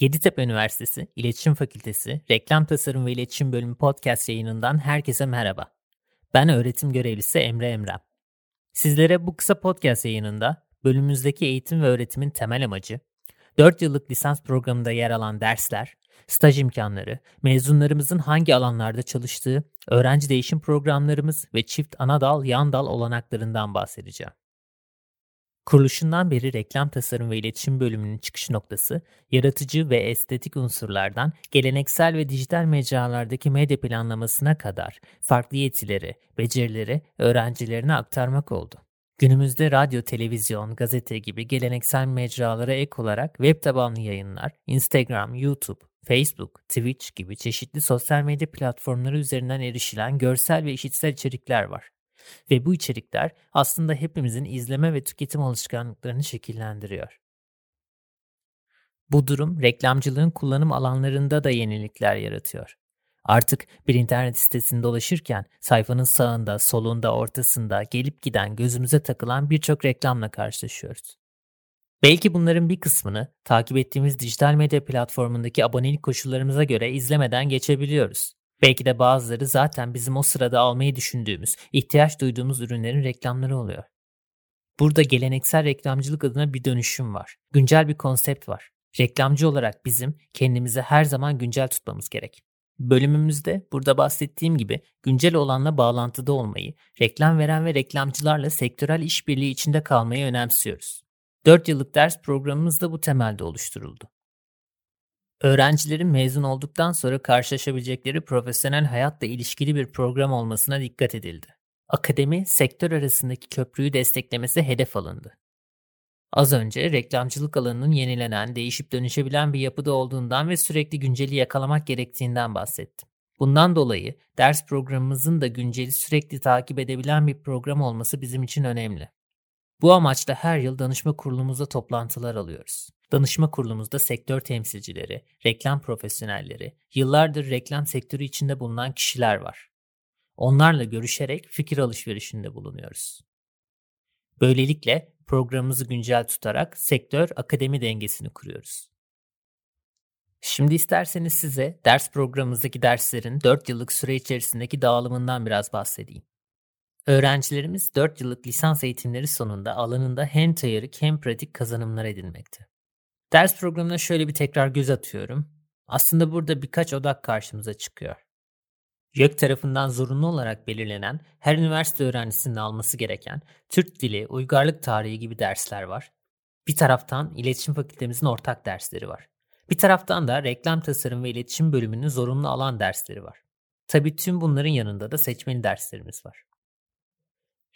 Yeditepe Üniversitesi İletişim Fakültesi Reklam Tasarım ve İletişim Bölümü podcast yayınından herkese merhaba. Ben öğretim görevlisi Emre Emrem. Sizlere bu kısa podcast yayınında bölümümüzdeki eğitim ve öğretimin temel amacı, 4 yıllık lisans programında yer alan dersler, staj imkanları, mezunlarımızın hangi alanlarda çalıştığı, öğrenci değişim programlarımız ve çift ana dal yan dal olanaklarından bahsedeceğim. Kuruluşundan beri reklam tasarım ve iletişim bölümünün çıkış noktası, yaratıcı ve estetik unsurlardan geleneksel ve dijital mecralardaki medya planlamasına kadar farklı yetileri, becerileri öğrencilerine aktarmak oldu. Günümüzde radyo, televizyon, gazete gibi geleneksel mecralara ek olarak web tabanlı yayınlar, Instagram, YouTube, Facebook, Twitch gibi çeşitli sosyal medya platformları üzerinden erişilen görsel ve işitsel içerikler var. Ve bu içerikler aslında hepimizin izleme ve tüketim alışkanlıklarını şekillendiriyor. Bu durum reklamcılığın kullanım alanlarında da yenilikler yaratıyor. Artık bir internet sitesinde dolaşırken sayfanın sağında, solunda, ortasında gelip giden gözümüze takılan birçok reklamla karşılaşıyoruz. Belki bunların bir kısmını takip ettiğimiz dijital medya platformundaki abonelik koşullarımıza göre izlemeden geçebiliyoruz. Belki de bazıları zaten bizim o sırada almayı düşündüğümüz, ihtiyaç duyduğumuz ürünlerin reklamları oluyor. Burada geleneksel reklamcılık adına bir dönüşüm var. Güncel bir konsept var. Reklamcı olarak bizim kendimizi her zaman güncel tutmamız gerek. Bölümümüzde burada bahsettiğim gibi güncel olanla bağlantıda olmayı, reklam veren ve reklamcılarla sektörel işbirliği içinde kalmayı önemsiyoruz. 4 yıllık ders programımız da bu temelde oluşturuldu. Öğrencilerin mezun olduktan sonra karşılaşabilecekleri profesyonel hayatla ilişkili bir program olmasına dikkat edildi. Akademi, sektör arasındaki köprüyü desteklemesi hedef alındı. Az önce reklamcılık alanının yenilenen, değişip dönüşebilen bir yapıda olduğundan ve sürekli günceli yakalamak gerektiğinden bahsettim. Bundan dolayı ders programımızın da günceli sürekli takip edebilen bir program olması bizim için önemli. Bu amaçla her yıl danışma kurulumuzda toplantılar alıyoruz. Danışma kurulumuzda sektör temsilcileri, reklam profesyonelleri, yıllardır reklam sektörü içinde bulunan kişiler var. Onlarla görüşerek fikir alışverişinde bulunuyoruz. Böylelikle programımızı güncel tutarak sektör akademi dengesini kuruyoruz. Şimdi isterseniz size ders programımızdaki derslerin 4 yıllık süre içerisindeki dağılımından biraz bahsedeyim. Öğrencilerimiz 4 yıllık lisans eğitimleri sonunda alanında hem teorik hem pratik kazanımlar edinmekte. Ders programına şöyle bir tekrar göz atıyorum. Aslında burada birkaç odak karşımıza çıkıyor. YÖK tarafından zorunlu olarak belirlenen her üniversite öğrencisinin alması gereken Türk Dili, Uygarlık Tarihi gibi dersler var. Bir taraftan iletişim fakültemizin ortak dersleri var. Bir taraftan da reklam tasarım ve iletişim bölümünün zorunlu alan dersleri var. Tabii tüm bunların yanında da seçmeli derslerimiz var.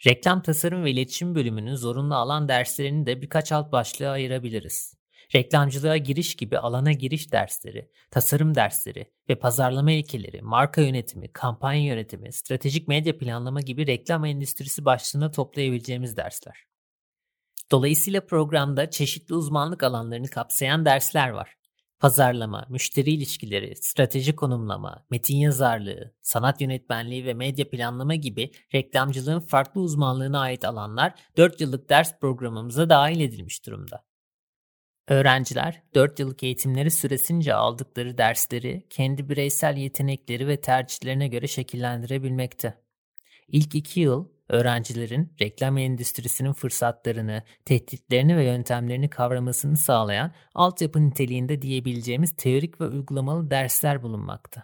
Reklam tasarım ve iletişim bölümünün zorunlu alan derslerini de birkaç alt başlığa ayırabiliriz. Reklamcılığa giriş gibi alana giriş dersleri, tasarım dersleri ve pazarlama ilkeleri, marka yönetimi, kampanya yönetimi, stratejik medya planlama gibi reklam endüstrisi başlığına toplayabileceğimiz dersler. Dolayısıyla programda çeşitli uzmanlık alanlarını kapsayan dersler var pazarlama, müşteri ilişkileri, strateji konumlama, metin yazarlığı, sanat yönetmenliği ve medya planlama gibi reklamcılığın farklı uzmanlığına ait alanlar 4 yıllık ders programımıza dahil edilmiş durumda. Öğrenciler 4 yıllık eğitimleri süresince aldıkları dersleri kendi bireysel yetenekleri ve tercihlerine göre şekillendirebilmekte. İlk 2 yıl öğrencilerin reklam endüstrisinin fırsatlarını, tehditlerini ve yöntemlerini kavramasını sağlayan altyapı niteliğinde diyebileceğimiz teorik ve uygulamalı dersler bulunmakta.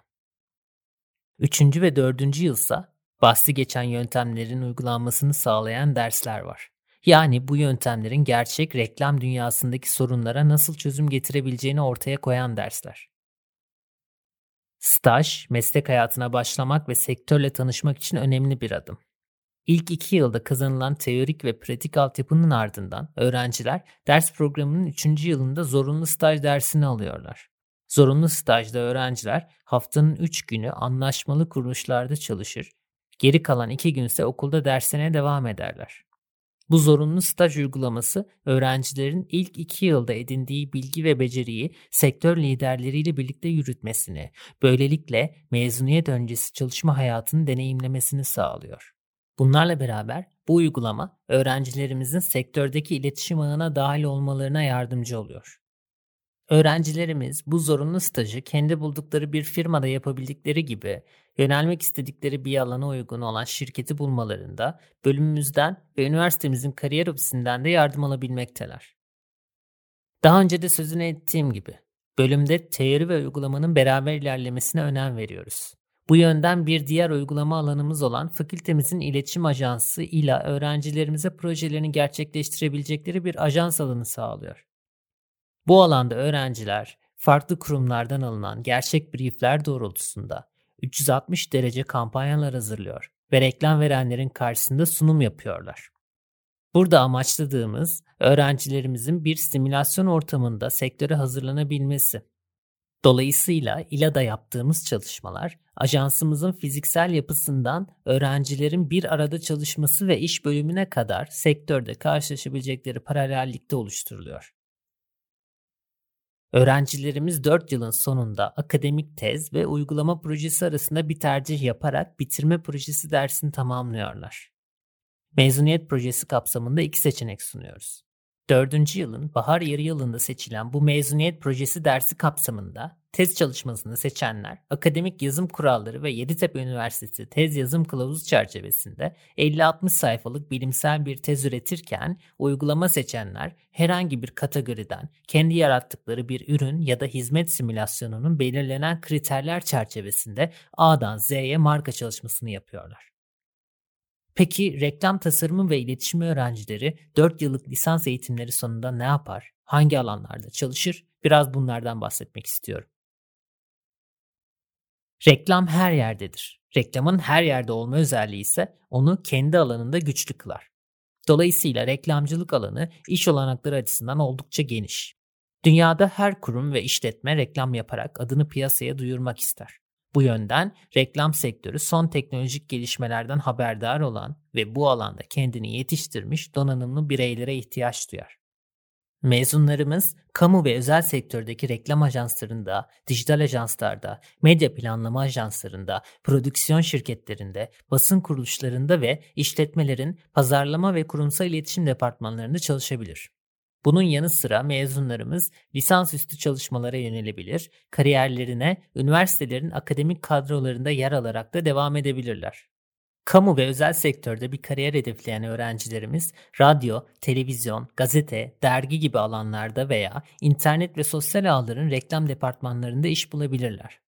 Üçüncü ve dördüncü yılsa bahsi geçen yöntemlerin uygulanmasını sağlayan dersler var. Yani bu yöntemlerin gerçek reklam dünyasındaki sorunlara nasıl çözüm getirebileceğini ortaya koyan dersler. Staj, meslek hayatına başlamak ve sektörle tanışmak için önemli bir adım. İlk iki yılda kazanılan teorik ve pratik altyapının ardından öğrenciler ders programının üçüncü yılında zorunlu staj dersini alıyorlar. Zorunlu stajda öğrenciler haftanın üç günü anlaşmalı kuruluşlarda çalışır, geri kalan iki günse okulda dersine devam ederler. Bu zorunlu staj uygulaması öğrencilerin ilk iki yılda edindiği bilgi ve beceriyi sektör liderleriyle birlikte yürütmesini, böylelikle mezuniyet öncesi çalışma hayatını deneyimlemesini sağlıyor. Bunlarla beraber bu uygulama öğrencilerimizin sektördeki iletişim ağına dahil olmalarına yardımcı oluyor. Öğrencilerimiz bu zorunlu stajı kendi buldukları bir firmada yapabildikleri gibi yönelmek istedikleri bir alana uygun olan şirketi bulmalarında bölümümüzden ve üniversitemizin kariyer ofisinden de yardım alabilmekteler. Daha önce de sözünü ettiğim gibi bölümde teori ve uygulamanın beraber ilerlemesine önem veriyoruz. Bu yönden bir diğer uygulama alanımız olan fakültemizin iletişim ajansı ile öğrencilerimize projelerini gerçekleştirebilecekleri bir ajans alanı sağlıyor. Bu alanda öğrenciler farklı kurumlardan alınan gerçek briefler doğrultusunda 360 derece kampanyalar hazırlıyor ve reklam verenlerin karşısında sunum yapıyorlar. Burada amaçladığımız öğrencilerimizin bir simülasyon ortamında sektöre hazırlanabilmesi. Dolayısıyla İLA'da yaptığımız çalışmalar ajansımızın fiziksel yapısından öğrencilerin bir arada çalışması ve iş bölümüne kadar sektörde karşılaşabilecekleri paralellikte oluşturuluyor. Öğrencilerimiz 4 yılın sonunda akademik tez ve uygulama projesi arasında bir tercih yaparak bitirme projesi dersini tamamlıyorlar. Mezuniyet projesi kapsamında iki seçenek sunuyoruz. Dördüncü yılın bahar yarı yılında seçilen bu mezuniyet projesi dersi kapsamında tez çalışmasını seçenler akademik yazım kuralları ve Yeditepe Üniversitesi tez yazım kılavuzu çerçevesinde 50-60 sayfalık bilimsel bir tez üretirken uygulama seçenler herhangi bir kategoriden kendi yarattıkları bir ürün ya da hizmet simülasyonunun belirlenen kriterler çerçevesinde A'dan Z'ye marka çalışmasını yapıyorlar. Peki reklam tasarımı ve iletişimi öğrencileri 4 yıllık lisans eğitimleri sonunda ne yapar? Hangi alanlarda çalışır? Biraz bunlardan bahsetmek istiyorum. Reklam her yerdedir. Reklamın her yerde olma özelliği ise onu kendi alanında güçlü kılar. Dolayısıyla reklamcılık alanı iş olanakları açısından oldukça geniş. Dünyada her kurum ve işletme reklam yaparak adını piyasaya duyurmak ister. Bu yönden reklam sektörü son teknolojik gelişmelerden haberdar olan ve bu alanda kendini yetiştirmiş donanımlı bireylere ihtiyaç duyar. Mezunlarımız kamu ve özel sektördeki reklam ajanslarında, dijital ajanslarda, medya planlama ajanslarında, prodüksiyon şirketlerinde, basın kuruluşlarında ve işletmelerin pazarlama ve kurumsal iletişim departmanlarında çalışabilir. Bunun yanı sıra mezunlarımız lisansüstü çalışmalara yönelebilir, kariyerlerine üniversitelerin akademik kadrolarında yer alarak da devam edebilirler. Kamu ve özel sektörde bir kariyer hedefleyen öğrencilerimiz radyo, televizyon, gazete, dergi gibi alanlarda veya internet ve sosyal ağların reklam departmanlarında iş bulabilirler.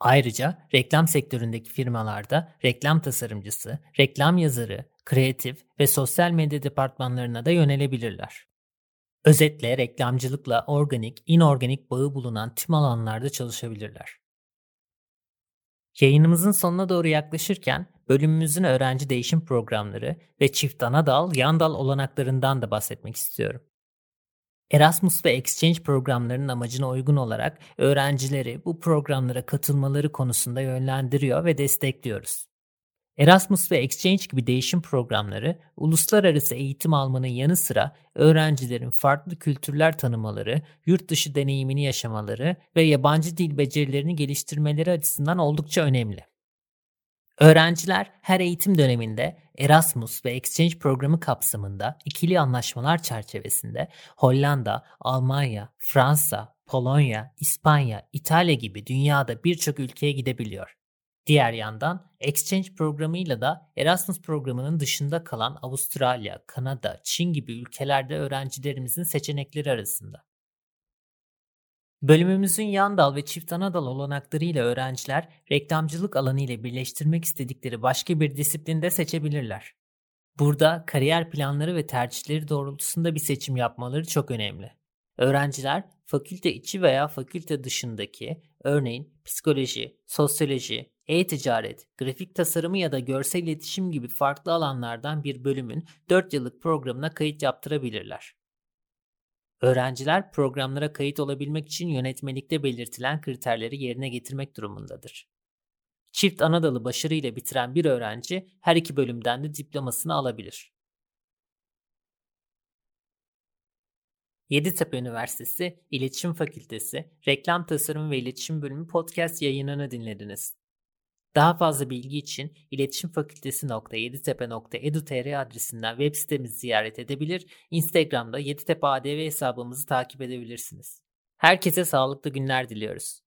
Ayrıca reklam sektöründeki firmalarda reklam tasarımcısı, reklam yazarı, kreatif ve sosyal medya departmanlarına da yönelebilirler. Özetle reklamcılıkla organik, inorganik bağı bulunan tüm alanlarda çalışabilirler. Yayınımızın sonuna doğru yaklaşırken bölümümüzün öğrenci değişim programları ve çift ana dal, yan dal olanaklarından da bahsetmek istiyorum. Erasmus ve Exchange programlarının amacına uygun olarak öğrencileri bu programlara katılmaları konusunda yönlendiriyor ve destekliyoruz. Erasmus ve Exchange gibi değişim programları uluslararası eğitim almanın yanı sıra öğrencilerin farklı kültürler tanımaları, yurt dışı deneyimini yaşamaları ve yabancı dil becerilerini geliştirmeleri açısından oldukça önemli. Öğrenciler her eğitim döneminde Erasmus ve Exchange programı kapsamında ikili anlaşmalar çerçevesinde Hollanda, Almanya, Fransa, Polonya, İspanya, İtalya gibi dünyada birçok ülkeye gidebiliyor. Diğer yandan Exchange programıyla da Erasmus programının dışında kalan Avustralya, Kanada, Çin gibi ülkelerde öğrencilerimizin seçenekleri arasında. Bölümümüzün yan dal ve çift ana dal olanaklarıyla öğrenciler reklamcılık alanı ile birleştirmek istedikleri başka bir disiplinde seçebilirler. Burada kariyer planları ve tercihleri doğrultusunda bir seçim yapmaları çok önemli. Öğrenciler fakülte içi veya fakülte dışındaki örneğin psikoloji, sosyoloji, e-ticaret, grafik tasarımı ya da görsel iletişim gibi farklı alanlardan bir bölümün 4 yıllık programına kayıt yaptırabilirler. Öğrenciler programlara kayıt olabilmek için yönetmelikte belirtilen kriterleri yerine getirmek durumundadır. Çift anadalı başarıyla bitiren bir öğrenci her iki bölümden de diplomasını alabilir. Yeditepe Üniversitesi İletişim Fakültesi Reklam Tasarım ve İletişim Bölümü podcast yayınını dinlediniz. Daha fazla bilgi için iletişimfakültesi.yeditepe.edu.tr adresinden web sitemizi ziyaret edebilir, Instagram'da Yeditepe ADV hesabımızı takip edebilirsiniz. Herkese sağlıklı günler diliyoruz.